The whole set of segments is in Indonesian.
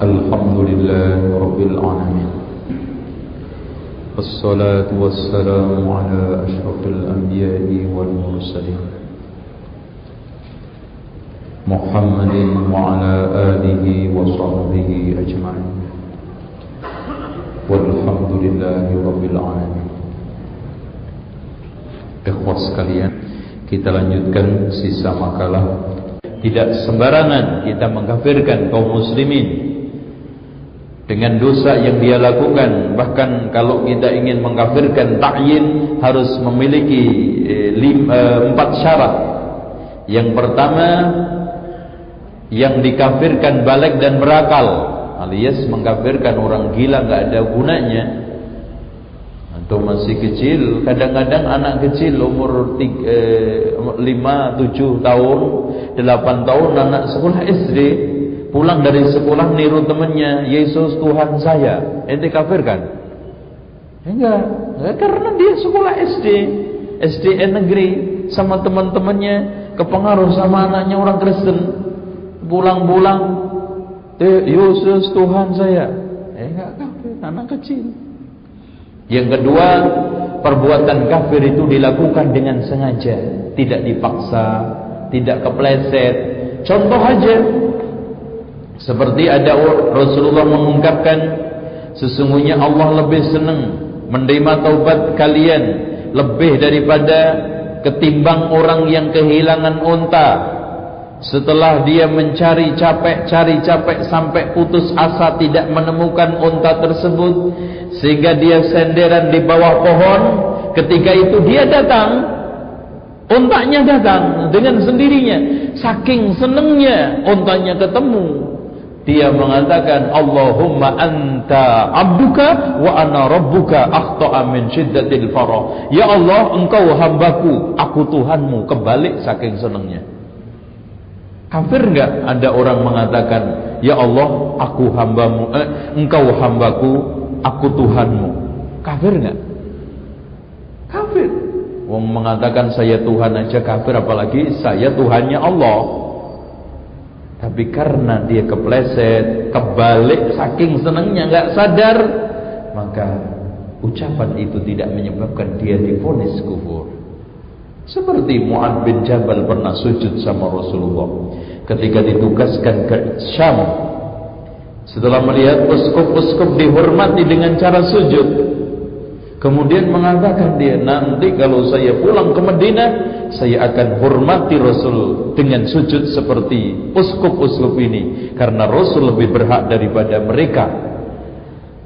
الحمد لله رب العالمين والصلاة والسلام على أشرف الأنبياء والمرسلين محمد وعلى آله وصحبه أجمعين والحمد لله رب العالمين Ikhwas sekalian Kita lanjutkan sisa makalah Tidak sembarangan kita mengkafirkan kaum muslimin dengan dosa yang dia lakukan bahkan kalau kita ingin mengkafirkan ta'yin harus memiliki eh, lim, eh, empat syarat. Yang pertama yang dikafirkan balik dan berakal alias mengkafirkan orang gila nggak ada gunanya. Atau masih kecil kadang-kadang anak kecil umur 5 7 eh, tahun 8 tahun anak sekolah SD pulang dari sekolah niru temannya Yesus Tuhan saya. Ente kafir kan? Enggak. Karena dia sekolah SD SDN negeri. Sama teman-temannya kepengaruh sama anaknya orang Kristen. Pulang-pulang Yesus Tuhan saya. Eh enggak kafir anak kecil. Yang kedua perbuatan kafir itu dilakukan dengan sengaja. Tidak dipaksa tidak kepleset. Contoh aja seperti ada Rasulullah mengungkapkan sesungguhnya Allah lebih senang menerima taubat kalian lebih daripada ketimbang orang yang kehilangan unta. Setelah dia mencari capek cari capek sampai putus asa tidak menemukan unta tersebut sehingga dia senderan di bawah pohon. Ketika itu dia datang untanya datang dengan sendirinya saking senengnya untanya ketemu dia mengatakan Allahumma anta abduka wa ana rabbuka akhta'a min syiddatil farah. Ya Allah, engkau hambaku, aku Tuhanmu. Kebalik saking senangnya. Kafir enggak ada orang mengatakan, "Ya Allah, aku hambamu, eh, engkau hambaku, aku Tuhanmu." Kafir enggak? Kafir. Wong mengatakan saya Tuhan aja kafir apalagi saya Tuhannya Allah. Tapi karena dia kepleset, kebalik, saking senangnya nggak sadar, maka ucapan itu tidak menyebabkan dia difonis kufur. Seperti Mu'ad bin Jabal pernah sujud sama Rasulullah ketika ditugaskan ke Syam. Setelah melihat uskup-uskup dihormati dengan cara sujud, kemudian mengatakan dia, nanti kalau saya pulang ke Madinah, saya akan hormati Rasul dengan sujud seperti uskup-uskup ini karena Rasul lebih berhak daripada mereka.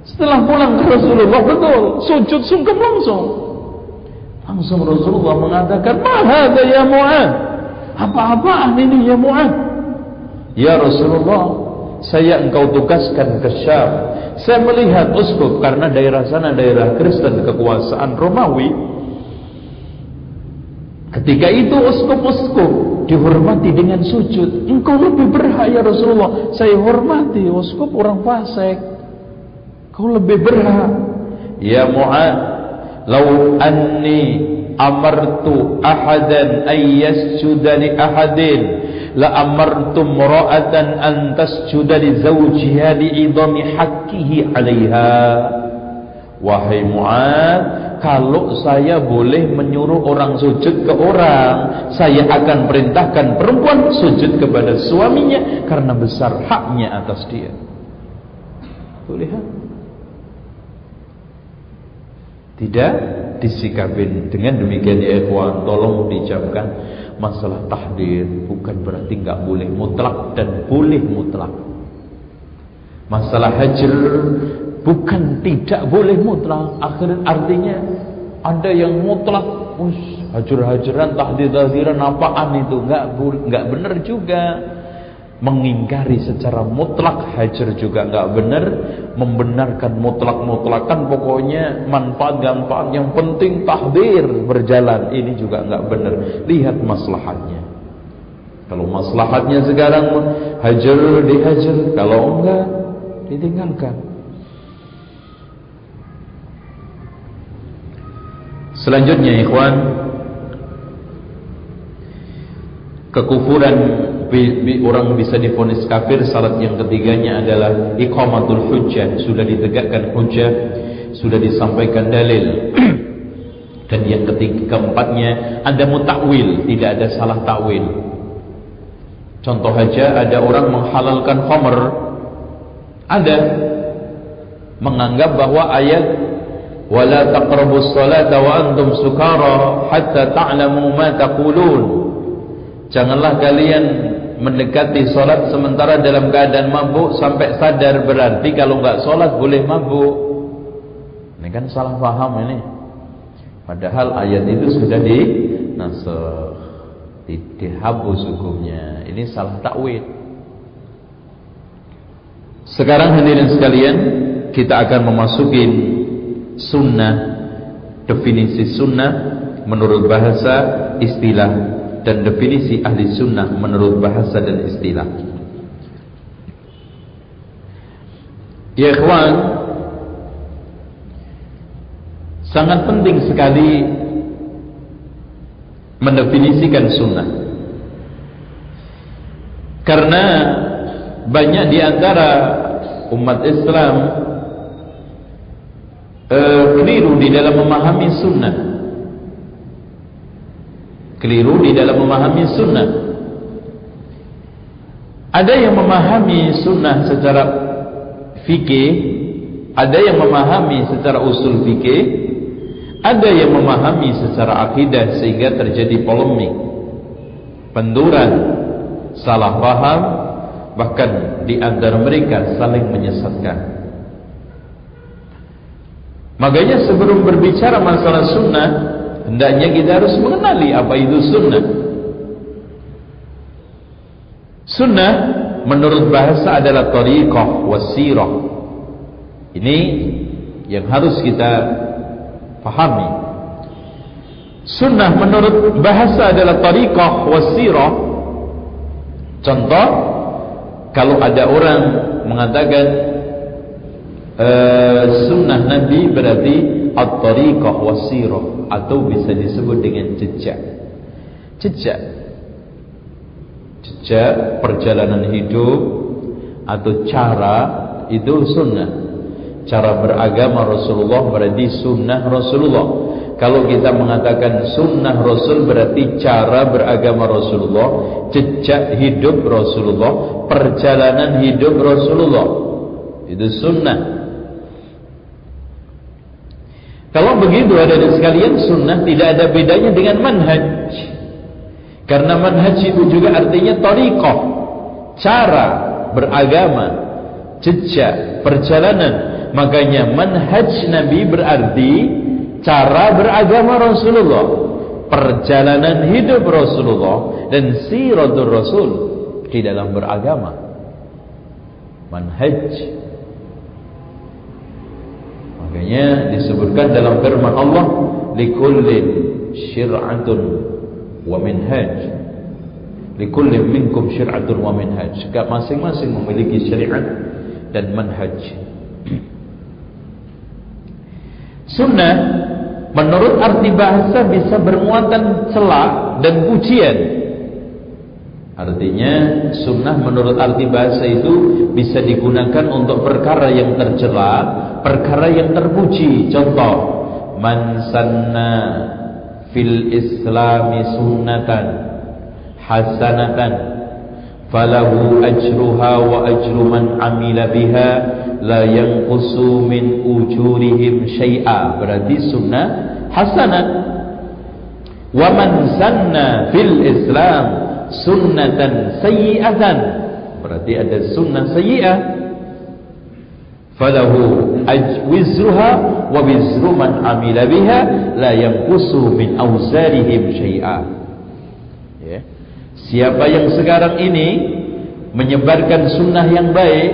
Setelah pulang ke Rasulullah betul sujud sungkem langsung. Langsung Rasulullah mengatakan, "Mahada ya Mu'ad?" Apa-apaan ini ya Mu'ad? Ya Rasulullah, saya engkau tugaskan ke Syam. Saya melihat uskup karena daerah sana daerah Kristen kekuasaan Romawi Ketika itu uskup-uskup dihormati dengan sujud. Engkau lebih berhak ya Rasulullah. Saya hormati uskup orang fasik. Kau lebih berhak. Ya Mu'ad, lau anni amartu ahadan ay yasjuda li ahadin la amartu mura'atan an tasjuda li zawjiha li idami haqqihi 'alayha. Wahai Mu'ad, kalau saya boleh menyuruh orang sujud ke orang, saya akan perintahkan perempuan sujud kepada suaminya karena besar haknya atas dia. Tuh lihat. Tidak disikapin dengan demikian ya ikhwan, tolong diucapkan masalah tahdir bukan berarti enggak boleh mutlak dan boleh mutlak. Masalah hajar bukan tidak boleh mutlak. Akhir artinya ada yang mutlak us hajar-hajaran tahdir-tahdiran apaan itu? Enggak enggak benar juga mengingkari secara mutlak hajar juga enggak benar. Membenarkan mutlak-mutlakan pokoknya manfaat manfaat yang penting tahdir berjalan ini juga enggak benar. Lihat maslahatnya. Kalau maslahatnya sekarang hajar dihajar. Kalau enggak ditinggalkan. Selanjutnya ikhwan Kekufuran orang bisa difonis kafir syarat yang ketiganya adalah iqamatul hujjah. Sudah ditegakkan hujjah sudah disampaikan dalil. Dan yang ketiga keempatnya ada mutakwil tidak ada salah takwil. Contoh saja ada orang menghalalkan khamr. Ada menganggap bahwa ayat wala taqrabus salata wa antum sukara hatta ta'lamu ma taqulun. Janganlah kalian mendekati solat sementara dalam keadaan mabuk sampai sadar berarti kalau enggak solat boleh mabuk. Ini kan salah paham ini. Padahal ayat itu sudah di nasakh, di, dihapus hukumnya. Ini salah takwil. Sekarang hadirin sekalian, kita akan memasuki sunnah, definisi sunnah menurut bahasa istilah dan definisi ahli sunnah menurut bahasa dan istilah. Ya ikhwan, sangat penting sekali mendefinisikan sunnah. Karena banyak di antara umat Islam eh, keliru di dalam memahami sunnah keliru di dalam memahami sunnah. Ada yang memahami sunnah secara fikih ada yang memahami secara usul fikih ada yang memahami secara akidah sehingga terjadi polemik penduran salah paham bahkan di antara mereka saling menyesatkan. Makanya sebelum berbicara masalah sunnah Hendaknya kita harus mengenali apa itu sunnah. Sunnah menurut bahasa adalah tariqah wasirah. Ini yang harus kita pahami. Sunnah menurut bahasa adalah tariqah wasirah. Contoh, kalau ada orang mengatakan uh, sunnah Nabi berarti at-tariqah wasirah atau bisa disebut dengan jejak. Jejak. Jejak perjalanan hidup atau cara itu sunnah. Cara beragama Rasulullah berarti sunnah Rasulullah. Kalau kita mengatakan sunnah Rasul berarti cara beragama Rasulullah, jejak hidup Rasulullah, perjalanan hidup Rasulullah. Itu sunnah. Kalau begitu ada di sekalian sunnah tidak ada bedanya dengan manhaj. Karena manhaj itu juga artinya tariqah, cara beragama, jejak, perjalanan. Makanya manhaj Nabi berarti cara beragama Rasulullah, perjalanan hidup Rasulullah dan siratul Rasul di dalam beragama. Manhaj Makanya disebutkan dalam firman Allah likullin syir'atun wa minhaj. Likullin minkum syir'atun wa minhaj. Masing-masing memiliki syariat dan manhaj. Sunnah menurut arti bahasa bisa bermuatan celak dan pujian. Artinya sunnah menurut arti bahasa itu bisa digunakan untuk perkara yang tercela perkara yang terpuji. Contoh man sanna fil islami sunnatan hasanatan falahu ajruha wa ajru man amila biha la yanqusu min ujurihim syai'a. Berarti sunnah hasanah wa man sanna fil islam sunnatan sayyi'atan. Berarti ada sunnah sayyi'ah. Falahu wizruha wa wizru man amila biha la yanqusu min awzarihim syai'a. Ya. Siapa yang sekarang ini menyebarkan sunnah yang baik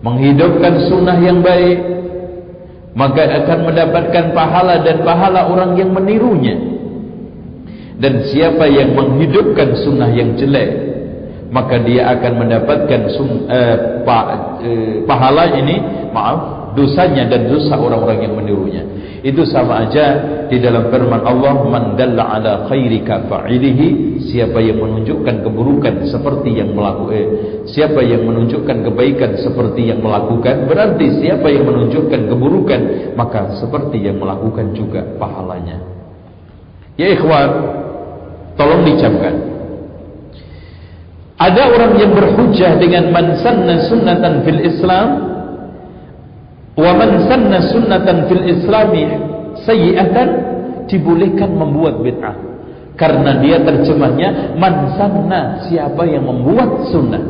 menghidupkan sunnah yang baik maka akan mendapatkan pahala dan pahala orang yang menirunya dan siapa yang menghidupkan sunnah yang jelek maka dia akan mendapatkan eh, pa, eh, pahala ini maaf dosanya dan dosa orang-orang yang menirunya. Itu sama aja di dalam firman Allah, "Man dalla ala khairika fa'ilihi." Siapa yang menunjukkan keburukan seperti yang melakukan eh, siapa yang menunjukkan kebaikan seperti yang melakukan, berarti siapa yang menunjukkan keburukan maka seperti yang melakukan juga pahalanya. Ya ikhwan, tolong dicamkan. Ada orang yang berhujjah dengan man sanna sunnatan fil Islam wa man sanna sunnatan fil Islami sayyi'atan dibolehkan membuat bid'ah. Karena dia terjemahnya man sanna siapa yang membuat sunnah.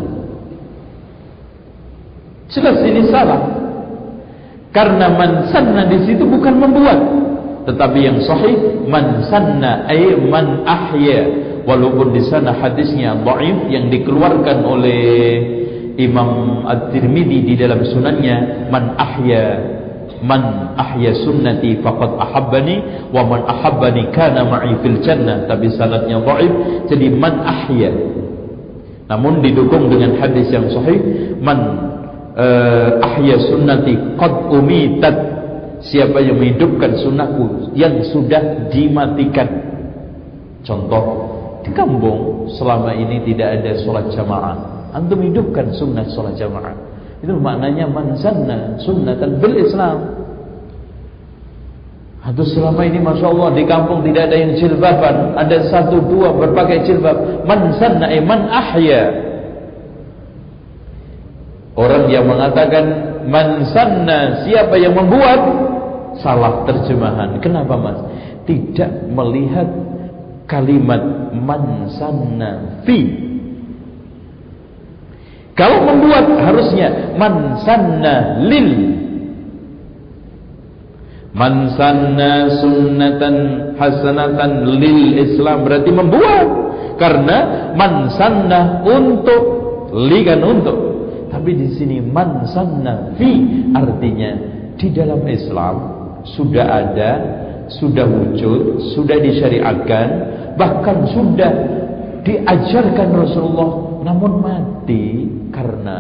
Jelas ini salah. Karena man sanna di situ bukan membuat, tetapi yang sahih man sanna ay man ahya. Walaupun di sana hadisnya dhaif yang dikeluarkan oleh Imam At-Tirmidzi di dalam sunannya man ahya man ahya sunnati faqad ahabbani wa man ahabbani kana ma'i fil jannah. Tapi sanadnya dhaif jadi man ahya. Namun didukung dengan hadis yang sahih man uh, ahya sunnati qad umitat siapa yang menghidupkan sunnahku yang sudah dimatikan contoh di kampung selama ini tidak ada sholat jamaah. Antum hidupkan sunnah sholat jamaah. Itu maknanya manzanna sunnatan bil Islam. Atau selama ini Masya Allah di kampung tidak ada yang jilbaban Ada satu dua berpakai jilbab Man sanna eh, man ahya Orang yang mengatakan Man sanna siapa yang membuat Salah terjemahan. Kenapa mas? Tidak melihat kalimat man sanna fi. Kalau membuat harusnya man sanna lil. Man sanna sunnatan hasanatan lil Islam berarti membuat. Karena man sanna untuk li kan untuk. Tapi di sini man sanna fi artinya di dalam Islam sudah ada sudah wujud, sudah disyariatkan, bahkan sudah diajarkan Rasulullah, namun mati karena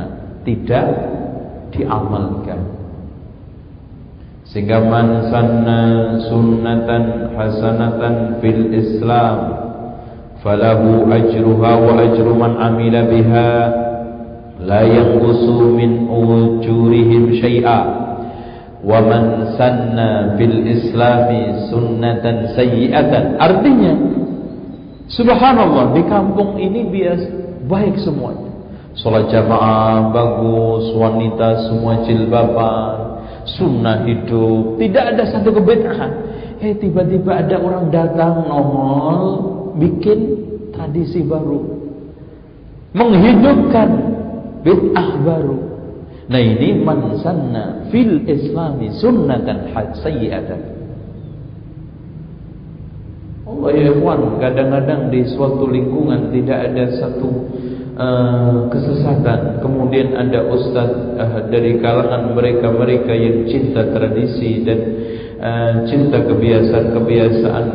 tidak diamalkan. Sehingga man sanna sunnatan hasanatan fil Islam falahu ajruha wa ajru man amila biha la yanqusu min ujurihim syai'a man sanna fil islami sunnatan sayyi'atan artinya subhanallah di kampung ini biasa baik semuanya. Salat jamaah bagus wanita semua jilbaban sunnah hidup tidak ada satu kebid'ahan eh tiba-tiba ada orang datang nongol bikin tradisi baru. Menghidupkan bid'ah baru Nah ini man sanna fil islami sunnatan sayyi'atan. Allah ya ikhwan, kadang-kadang di suatu lingkungan tidak ada satu uh, kesesatan. Kemudian ada ustaz uh, dari kalangan mereka-mereka yang cinta tradisi dan uh, cinta kebiasaan-kebiasaan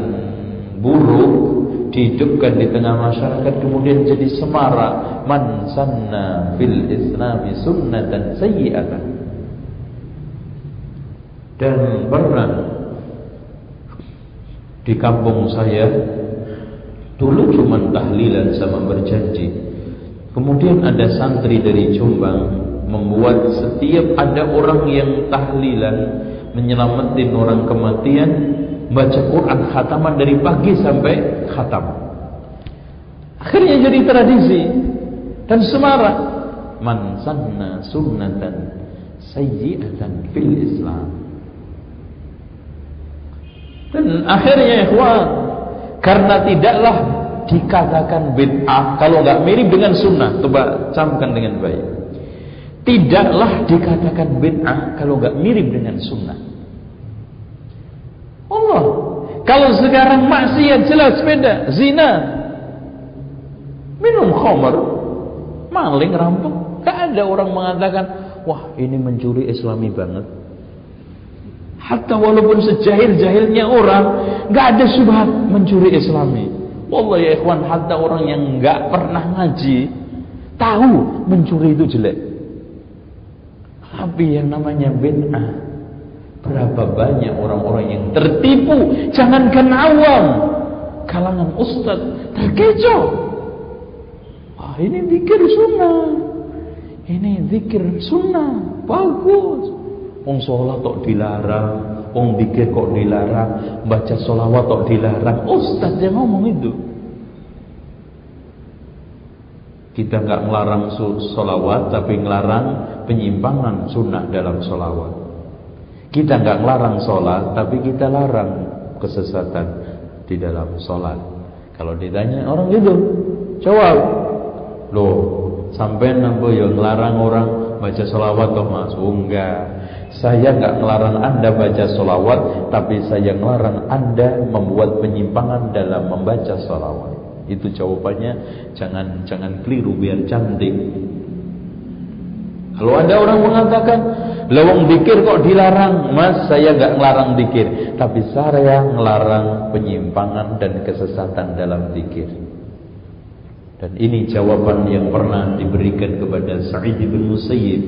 buruk dihidupkan di tengah masyarakat kemudian jadi semara man sanna fil islami sunnatan sayyi'atan dan pernah di kampung saya dulu cuma tahlilan sama berjanji. Kemudian ada santri dari Jombang membuat setiap ada orang yang tahlilan menyelamatin orang kematian baca Quran khataman dari pagi sampai khatam. Akhirnya jadi tradisi dan semarak man sanna sunnatan sayyi'atan fil Islam. Dan akhirnya ikhwan karena tidaklah dikatakan bid'ah kalau nggak mirip dengan sunnah coba camkan dengan baik tidaklah dikatakan bid'ah kalau nggak mirip dengan sunnah Allah. Kalau sekarang maksiat jelas beda, zina. Minum khamar, maling rampok. Gak ada orang mengatakan, wah ini mencuri islami banget. Hatta walaupun sejahil-jahilnya orang, gak ada subhat mencuri islami. Wallah ya ikhwan, hatta orang yang gak pernah ngaji, tahu mencuri itu jelek. Tapi yang namanya bid'ah Berapa banyak orang-orang yang tertipu Jangankan awam Kalangan ustaz terkecoh Wah ini zikir sunnah. Ini zikir sunnah. Bagus. Wong sholat kok dilarang Wong zikir kok dilarang Baca sholawat kok dilarang. Ustaz yang ngomong itu. Kita nggak melarang sholawat Tapi ngelarang penyimpangan sunnah dalam sholawat. Kita nggak melarang sholat Tapi kita larang kesesatan di dalam sholat. Kalau ditanya orang itu Jawab Loh sampai nampu yang ngelarang orang baca sholawat toh mas oh, enggak Saya nggak ngelarang anda baca sholawat Tapi saya ngelarang anda membuat penyimpangan dalam membaca sholawat itu jawabannya jangan jangan keliru biar cantik. Kalau ada orang mengatakan, lewong dikir kok dilarang? Mas, saya nggak ngelarang dikir, tapi saya ngelarang penyimpangan dan kesesatan dalam dikir. Dan ini jawaban yang pernah diberikan kepada Sa'id bin Musayyib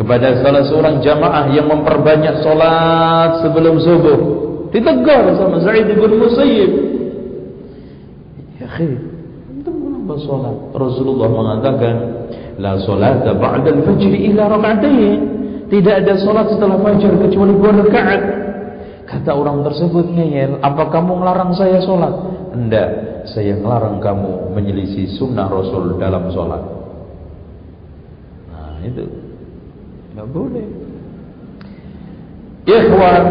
kepada salah seorang jamaah yang memperbanyak solat sebelum subuh. Ditegur sama Sa'id bin Musayyib. Akhi, antum kenapa salat? Rasulullah mengatakan, la salata ba'da al-fajr illa rak'atain. Tidak ada salat setelah fajar kecuali dua rakaat. Kata orang tersebut ngeyel, apa kamu melarang saya salat? Enggak, saya melarang kamu menyelisih sunnah Rasul dalam salat. Nah, itu. Enggak boleh. Ikhwan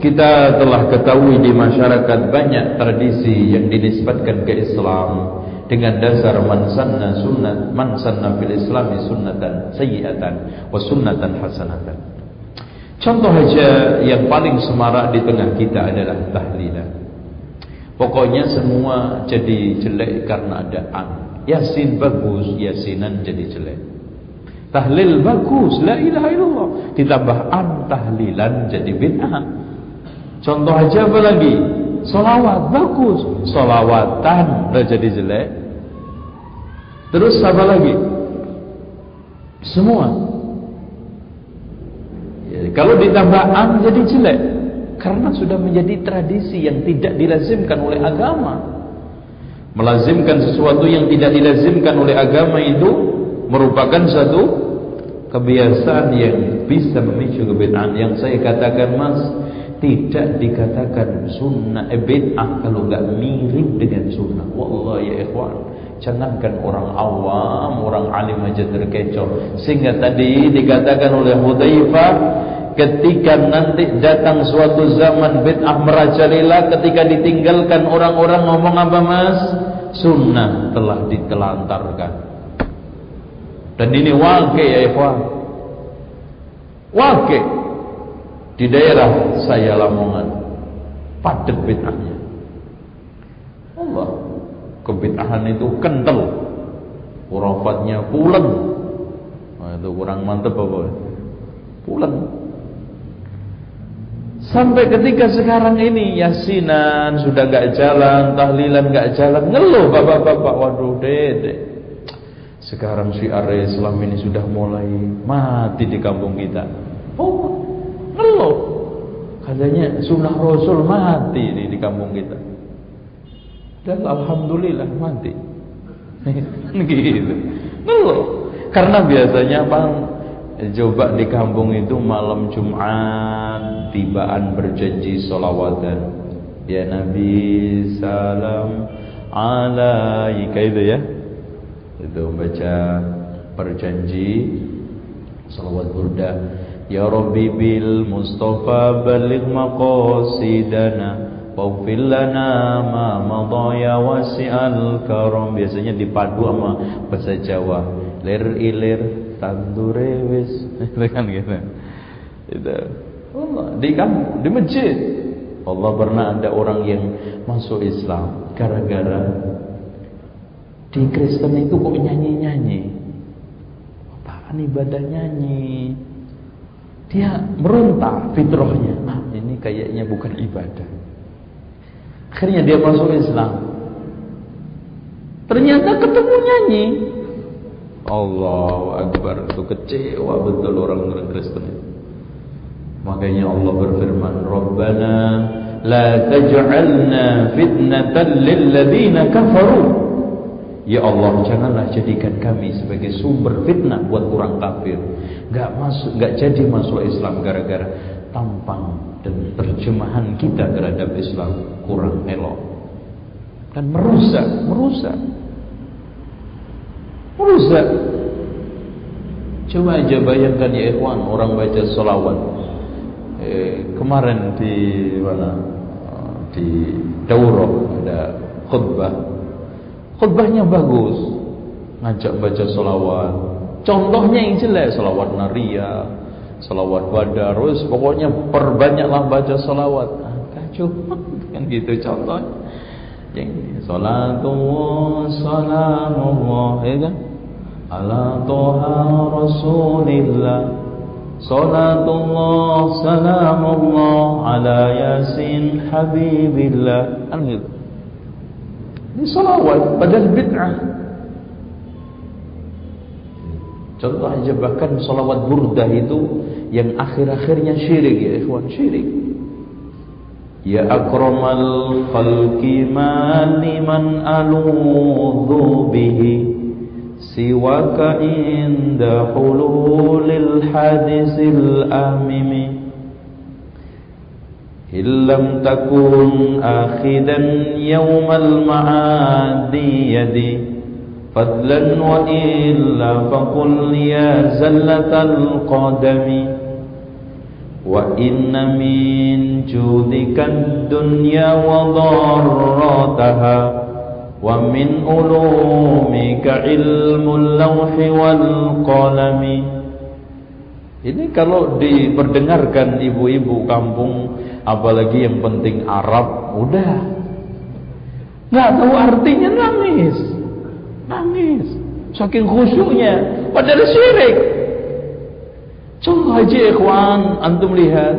kita telah ketahui di masyarakat banyak tradisi yang dinisbatkan ke Islam dengan dasar man sanna sunnat man sanna fil islami sunnatan sayyi'atan wa sunnatan hasanatan. Contoh saja yang paling semarak di tengah kita adalah tahlilan. Pokoknya semua jadi jelek karena ada an. Yasin bagus, yasinan jadi jelek. Tahlil bagus, la ilaha illallah. Ditambah an tahlilan jadi bid'ah. Contoh aja apa lagi? Solawat bagus, solawatan udah jadi jelek. Terus apa lagi? Semua. Ya, kalau ditambah an jadi jelek, karena sudah menjadi tradisi yang tidak dilazimkan oleh agama. Melazimkan sesuatu yang tidak dilazimkan oleh agama itu merupakan satu kebiasaan yang bisa memicu kebid'ahan yang saya katakan mas tidak dikatakan sunnah eh, bid'ah kalau enggak mirip dengan sunnah. Wallah ya ikhwan, jangankan orang awam, orang alim aja terkecoh. Sehingga tadi dikatakan oleh Hudzaifah ketika nanti datang suatu zaman bid'ah merajalela ketika ditinggalkan orang-orang ngomong apa Mas? Sunnah telah ditelantarkan. Dan ini wakil ya ikhwan. Wakil di daerah saya Lamongan padat bid'ahnya Allah kebid'ahan itu kental urafatnya pulen nah, itu kurang mantep apa pulen sampai ketika sekarang ini yasinan sudah gak jalan tahlilan gak jalan ngeluh bapak-bapak waduh dede sekarang si Are Islam ini sudah mulai mati di kampung kita oh Ngeluh. Katanya sunnah Rasul mati di, di kampung kita. Dan alhamdulillah mati. gitu. Ngeluh. Karena biasanya bang coba di kampung itu malam Jumat tibaan berjanji solawatan. Ya Nabi salam alaika itu ya. Itu baca berjanji salawat burda Ya Rabbi bil Mustafa balik maqasidana Waghfir lana ma madha ya wasi'al karam Biasanya dipadu sama bahasa Jawa Lir ilir tandure wis Itu kan gitu Itu Allah di kamu di masjid Allah pernah ada orang yang masuk Islam gara-gara di Kristen itu kok nyanyi-nyanyi. Apaan ibadah nyanyi? Dia meronta fitrahnya. Ah, ini kayaknya bukan ibadah. Akhirnya dia masuk Islam. Ternyata ketemu nyanyi. Allahu Akbar itu kecewa betul orang-orang Kristen makanya Allah berfirman Rabbana la taj'alna fitnatan lil ladzina kafaru Ya Allah janganlah jadikan kami sebagai sumber fitnah buat orang kafir. Gak masuk, gak jadi masuk Islam gara-gara tampang dan terjemahan kita terhadap Islam kurang elok. Dan merusak, merusak. Merusak. Coba aja bayangkan ya ikhwan orang baca salawat. Eh, kemarin di mana? Di Dauro ada khutbah Khutbahnya bagus. Ngajak baca solawat. Contohnya yang jelek. Solawat naria. Solawat badar. Terus pokoknya perbanyaklah baca solawat. Ah, kacau. Kan gitu contoh. Yang. Salatullah? Ala toha rasulillah. Salatullah salamullah. Ala yasin habibillah. Kan gitu. Ini salawat padahal bid'ah. Contoh aja bahkan salawat burdah itu yang akhir-akhirnya syirik ya ikhwan syirik. يا أكرم الخلق ما لمن ألوذ به سواك عند حلول الحادث الأمم. إن لم تكن آخذا يوم المعاد يدي فضلا وإلا فقل يا زلة القدم. وإن من جودك الدنيا وضراتها ومن علومك علم اللوح والقلم Ini kalau diperdengarkan ibu-ibu kampung apalagi yang penting Arab udah nggak tahu artinya nangis nangis saking khusyuknya padahal syirik contoh aja ikhwan antum lihat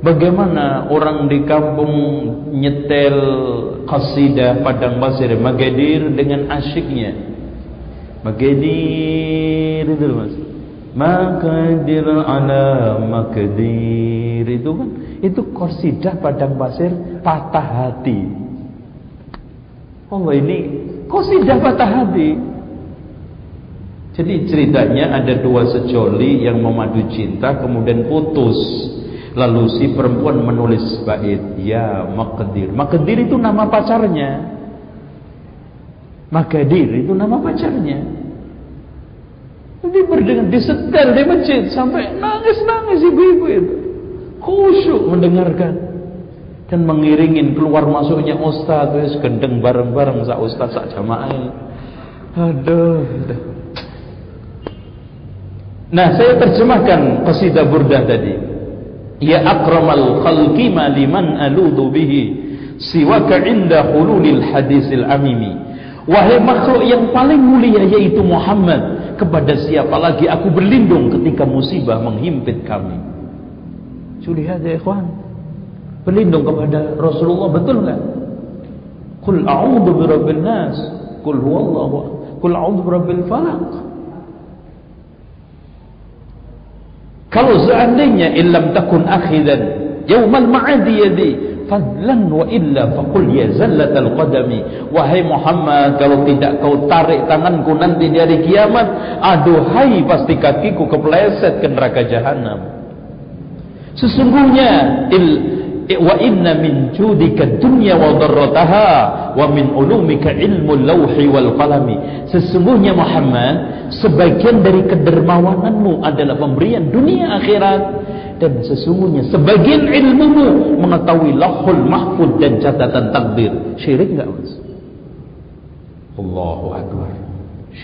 bagaimana orang di kampung nyetel qasidah padang pasir Magadir dengan asyiknya Magadir itu mas Makadir ala makadir itu kan itu korsidah padang pasir patah hati. Allah ini korsidah patah hati. Jadi ceritanya ada dua sejoli yang memadu cinta kemudian putus. Lalu si perempuan menulis bait, ya Makadir. Makadir itu nama pacarnya. Makadir itu nama pacarnya. Jadi berdengar disetel di masjid sampai nangis-nangis ibu-ibu itu. Khusyuk mendengarkan dan mengiringin keluar masuknya ustaz wis gendeng bareng-bareng sa ustaz sak jamaah. Aduh, aduh. Nah, saya terjemahkan qasidah burdah tadi. Ya akramal khalqi ma liman aludu bihi siwaka inda hululil hadisil amimi. Wahai makhluk yang paling mulia yaitu Muhammad kepada siapa lagi aku berlindung ketika musibah menghimpit kami. Lihat ya ikhwan. Berlindung kepada Rasulullah betul enggak? Qul a'udzu birabbin nas. Qul huwallahu. Qul a'udzu birabbil falaq. Kalau seandainya illam takun akhidan yaumal ma'adi yadi fadlan wa illa faqul ya zallatal qadami. Wahai Muhammad kalau tidak kau tarik tanganku nanti di hari kiamat aduhai pasti kakiku kepleset ke neraka jahanam sesungguhnya il wa inna min judika dunya wa darrataha wa min ulumika ilmu lawhi wal qalami. Sesungguhnya Muhammad sebagian dari kedermawananmu adalah pemberian dunia akhirat. Dan sesungguhnya sebagian ilmumu mengetahui lahul mahfud dan catatan takdir. Syirik enggak mas? Allahu Akbar.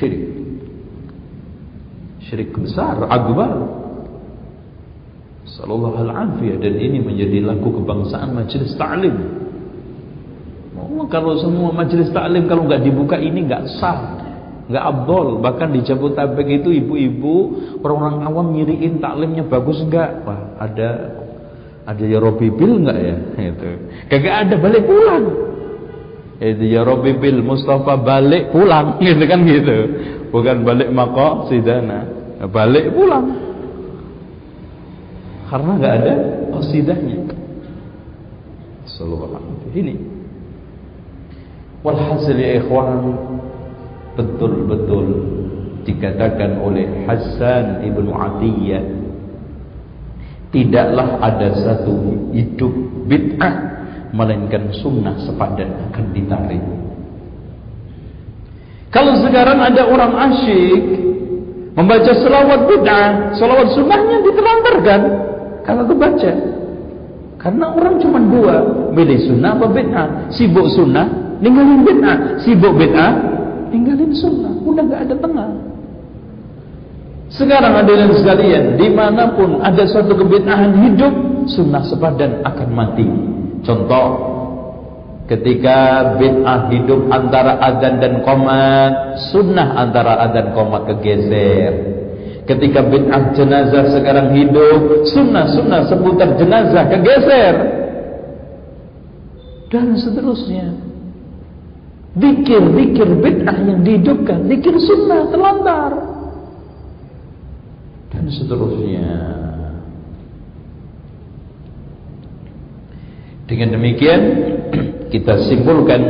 Syirik. Syirik besar akbar Sallallahu alaihi dan ini menjadi lagu kebangsaan majelis ta'lim oh, kalau semua majelis ta'lim kalau enggak dibuka ini enggak sah nggak abdol. Bahkan di Jabotabek itu ibu-ibu orang-orang awam nyiriin taklimnya bagus nggak? Wah ada ada ya Robi Bil nggak ya? Itu. Kagak ada balik pulang. Itu ya Robi Bil Mustafa balik pulang. Gitu kan gitu. Bukan balik maqasidana balik pulang karena nggak ada qasidahnya. Sallallahu ini. Walhasil ya ikhwan betul-betul dikatakan oleh Hasan ibnu Atiyah tidaklah ada satu hidup bid'ah melainkan sunnah sepadan akan ditarik. Kalau sekarang ada orang asyik membaca selawat bid'ah selawat sunnahnya ditelantarkan kalau kebaca karena orang cuma dua milih sunnah apa bid'ah sibuk sunnah ninggalin bid'ah sibuk bid'ah ninggalin sunnah udah gak ada tengah sekarang hadirin sekalian, di mana pun ada suatu kebid'ahan hidup, sunnah sepadan akan mati. Contoh, ketika bid'ah hidup antara adzan dan qomat, sunnah antara adzan qomat kegeser. Ketika bid'ah jenazah sekarang hidup, sunnah-sunnah seputar jenazah kegeser. Dan seterusnya. Dikir-dikir bid'ah yang dihidupkan, dikir sunnah terlantar dan seterusnya. Dengan demikian kita simpulkan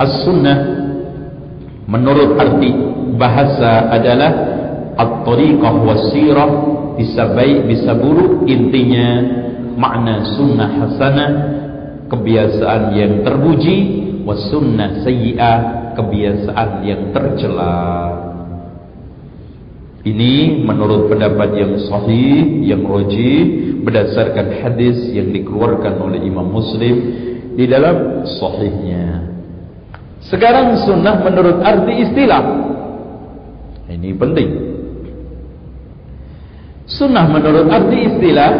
as-sunnah menurut arti bahasa adalah at-tariqah was-sirah bisa baik bisa buruk intinya makna sunnah hasanah kebiasaan yang terpuji was sunnah sayyi'ah kebiasaan yang tercela ini menurut pendapat yang sahih, yang roji berdasarkan hadis yang dikeluarkan oleh Imam Muslim di dalam sahihnya. Sekarang sunnah menurut arti istilah. Ini penting. Sunnah menurut arti istilah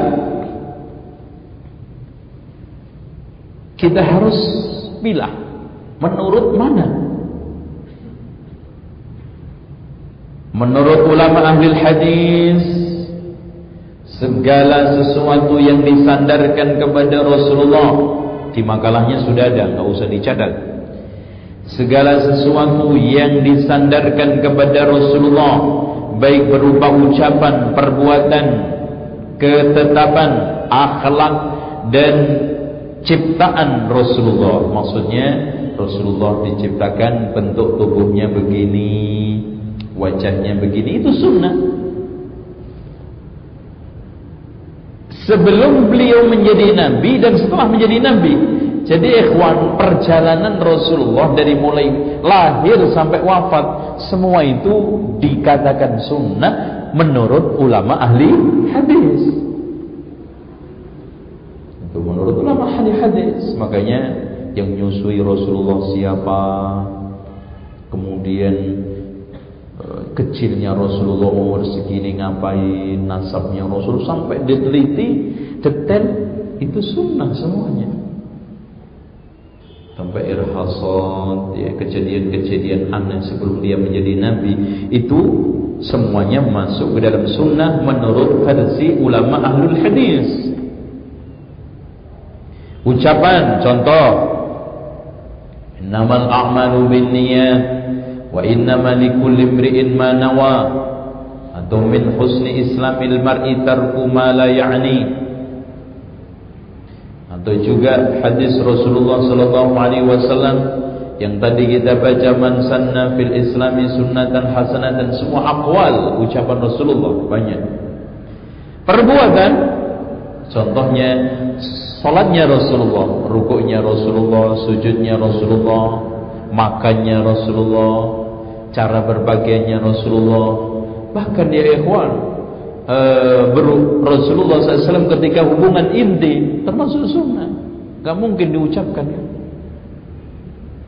kita harus pilih menurut mana Menurut ulama ahli hadis segala sesuatu yang disandarkan kepada Rasulullah di makalahnya sudah ada, enggak usah dicatat. Segala sesuatu yang disandarkan kepada Rasulullah baik berupa ucapan, perbuatan, ketetapan, akhlak dan ciptaan Rasulullah. Maksudnya Rasulullah diciptakan bentuk tubuhnya begini, wajahnya begini itu sunnah sebelum beliau menjadi nabi dan setelah menjadi nabi. Jadi ikhwan perjalanan Rasulullah dari mulai lahir sampai wafat semua itu dikatakan sunnah menurut ulama ahli hadis. Itu menurut ulama ahli hadis. Makanya yang menyusui Rasulullah siapa? Kemudian kecilnya Rasulullah umur segini ngapain nasabnya Rasul sampai diteliti detail itu sunnah semuanya. Sampai irhasat ya kejadian-kejadian aneh sebelum dia menjadi nabi itu semuanya masuk ke dalam sunnah menurut versi ulama ahlul hadis. Ucapan contoh innamal a'malu binniyat innama likulli imri'in ma nawa. Atau min husni islamil mar'i tarku ma la ya'ni. Atau juga hadis Rasulullah sallallahu alaihi wasallam yang tadi kita baca man sanna fil islami sunnatan hasanatan. Semua aqwal ucapan Rasulullah banyak. Perbuatan contohnya salatnya Rasulullah rukuknya Rasulullah sujudnya Rasulullah makannya Rasulullah, cara berbagiannya Rasulullah. Bahkan ya ikhwan, uh, Rasulullah SAW ketika hubungan inti termasuk sunnah, gak mungkin diucapkan.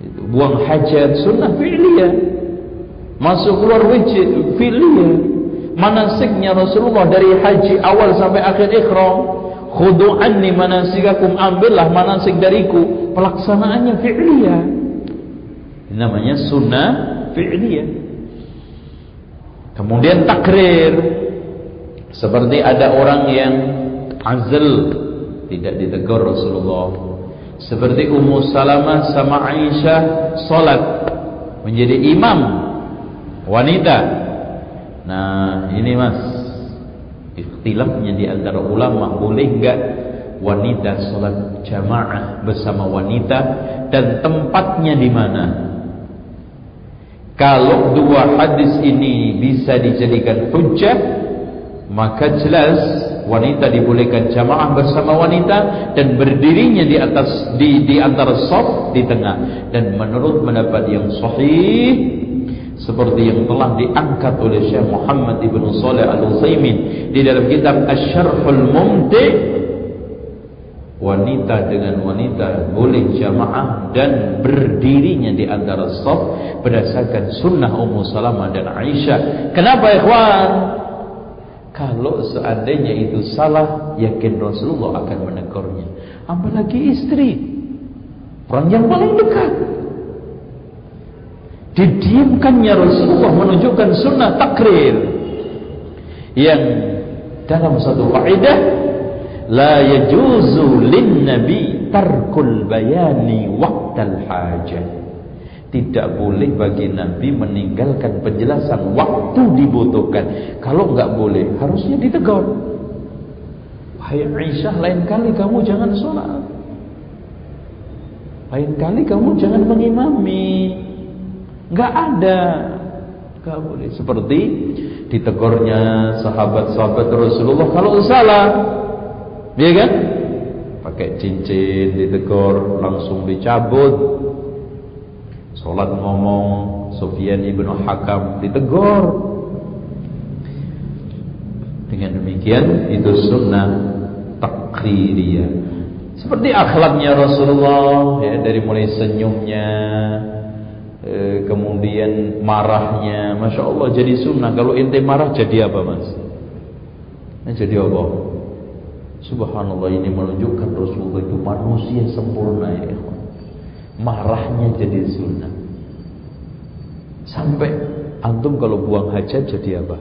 Itu, buang hajat sunnah fi'liyah, masuk keluar wajib fi'liyah. Manasiknya Rasulullah dari haji awal sampai akhir ikhram, khudu anni manasikakum ambillah manasik dariku, pelaksanaannya fi'liyah namanya sunnah fi'liyah kemudian takrir seperti ada orang yang azal tidak ditegur Rasulullah seperti Ummu Salamah sama Aisyah salat menjadi imam wanita. Nah, ini Mas. Ikhtilafnya di antara ulama boleh enggak wanita salat jamaah bersama wanita dan tempatnya di mana? Kalau dua hadis ini bisa dijadikan hujjah, maka jelas wanita dibolehkan jamaah bersama wanita dan berdirinya di atas di di antara saf di tengah. Dan menurut pendapat yang sahih seperti yang telah diangkat oleh Syekh Muhammad Ibn Saleh Al-Utsaimin di dalam kitab Asy-Syarhul Mumti wanita dengan wanita boleh jamaah dan berdirinya di antara saf berdasarkan sunnah Ummu Salamah dan Aisyah. Kenapa ikhwan? Kalau seandainya itu salah, yakin Rasulullah akan menegurnya. Apalagi istri, orang yang paling dekat. Didiamkannya Rasulullah menunjukkan sunnah takrir yang dalam satu kaidah la yajuzu lin nabi tarkul bayani waqtal hajah tidak boleh bagi Nabi meninggalkan penjelasan waktu dibutuhkan. Kalau enggak boleh, harusnya ditegur. Wahai Aisyah, lain kali kamu jangan sholat. Lain kali kamu jangan mengimami. Enggak ada. Enggak boleh. Seperti ditegurnya sahabat-sahabat Rasulullah kalau salah. Iya kan? Pakai cincin ditegur, langsung dicabut. Salat ngomong, Sufyan ibnu Hakam ditegur. Dengan demikian itu sunnah takririyah. Seperti akhlaknya Rasulullah ya dari mulai senyumnya Eh, kemudian marahnya Masya Allah jadi sunnah kalau ente marah jadi apa mas jadi apa Subhanallah ini menunjukkan Rasulullah itu manusia sempurna ya marahnya jadi sunnah. Sampai antum kalau buang hajat jadi apa?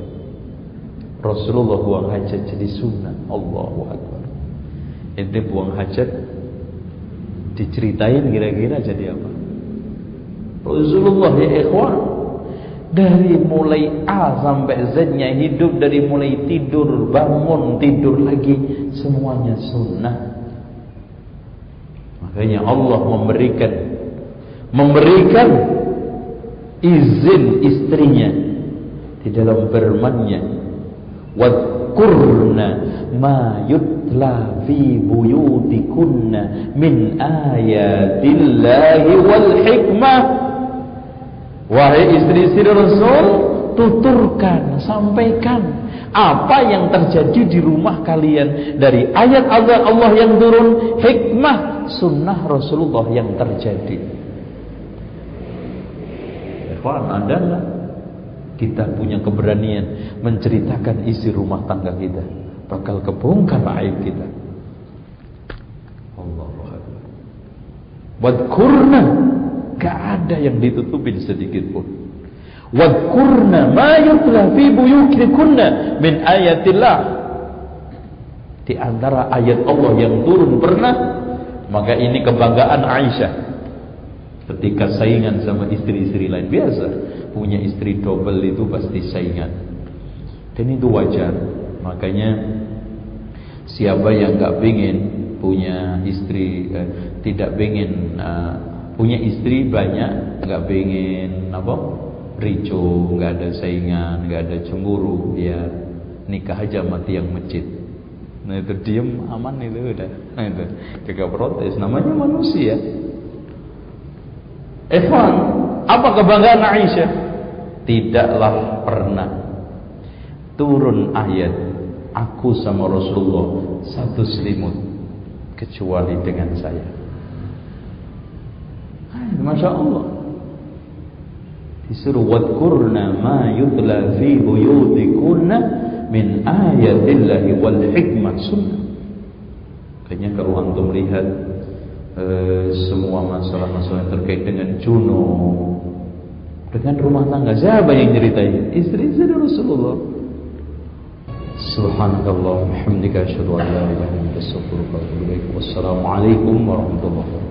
Rasulullah buang hajat jadi sunnah. Allahu Akbar. Ente buang hajat diceritain kira-kira jadi apa? Rasulullah ya ikhwan dari mulai A sampai Z-nya hidup dari mulai tidur, bangun, tidur lagi semuanya sunnah. Makanya Allah memberikan memberikan izin istrinya di dalam firman-Nya. Wadkurna ma yutla fi buyutikunna min ayatillahi wal hikmah Wahai istri-istri Rasul, tuturkan, sampaikan apa yang terjadi di rumah kalian dari ayat Allah Allah yang turun, hikmah sunnah Rasulullah yang terjadi. Ikhwan, ada enggak kita punya keberanian menceritakan isi rumah tangga kita? Bakal kebongkar aib kita. Akbar. Wadkurna Gak ada yang ditutupin sedikit pun. Wadkurna ma yutla fi buyutikunna min ayatillah. Di antara ayat Allah yang turun pernah, maka ini kebanggaan Aisyah. Ketika saingan sama istri-istri lain biasa, punya istri double itu pasti saingan. Dan itu wajar. Makanya siapa yang gak ingin punya istri eh, tidak ingin uh, punya istri banyak nggak pengen apa ricu nggak ada saingan nggak ada cemburu ya nikah aja mati yang masjid. Nah itu diem aman itu udah. Nah itu kagak protes namanya manusia. Evan apa kebanggaan Aisyah? Tidaklah pernah turun ayat aku sama Rasulullah satu selimut kecuali dengan saya Masya Allah. Disuruh Wadkurna ma yutla fi buyutikunna Min ayatillahi wal hikmat sunnah. Kayaknya kalau antum melihat eh, Semua masalah-masalah terkait dengan Juno Dengan rumah tangga. Siapa yang ceritain? Istri-istri Rasulullah. Subhanakallah Alhamdulillah illa Wassalamualaikum warahmatullahi wabarakatuh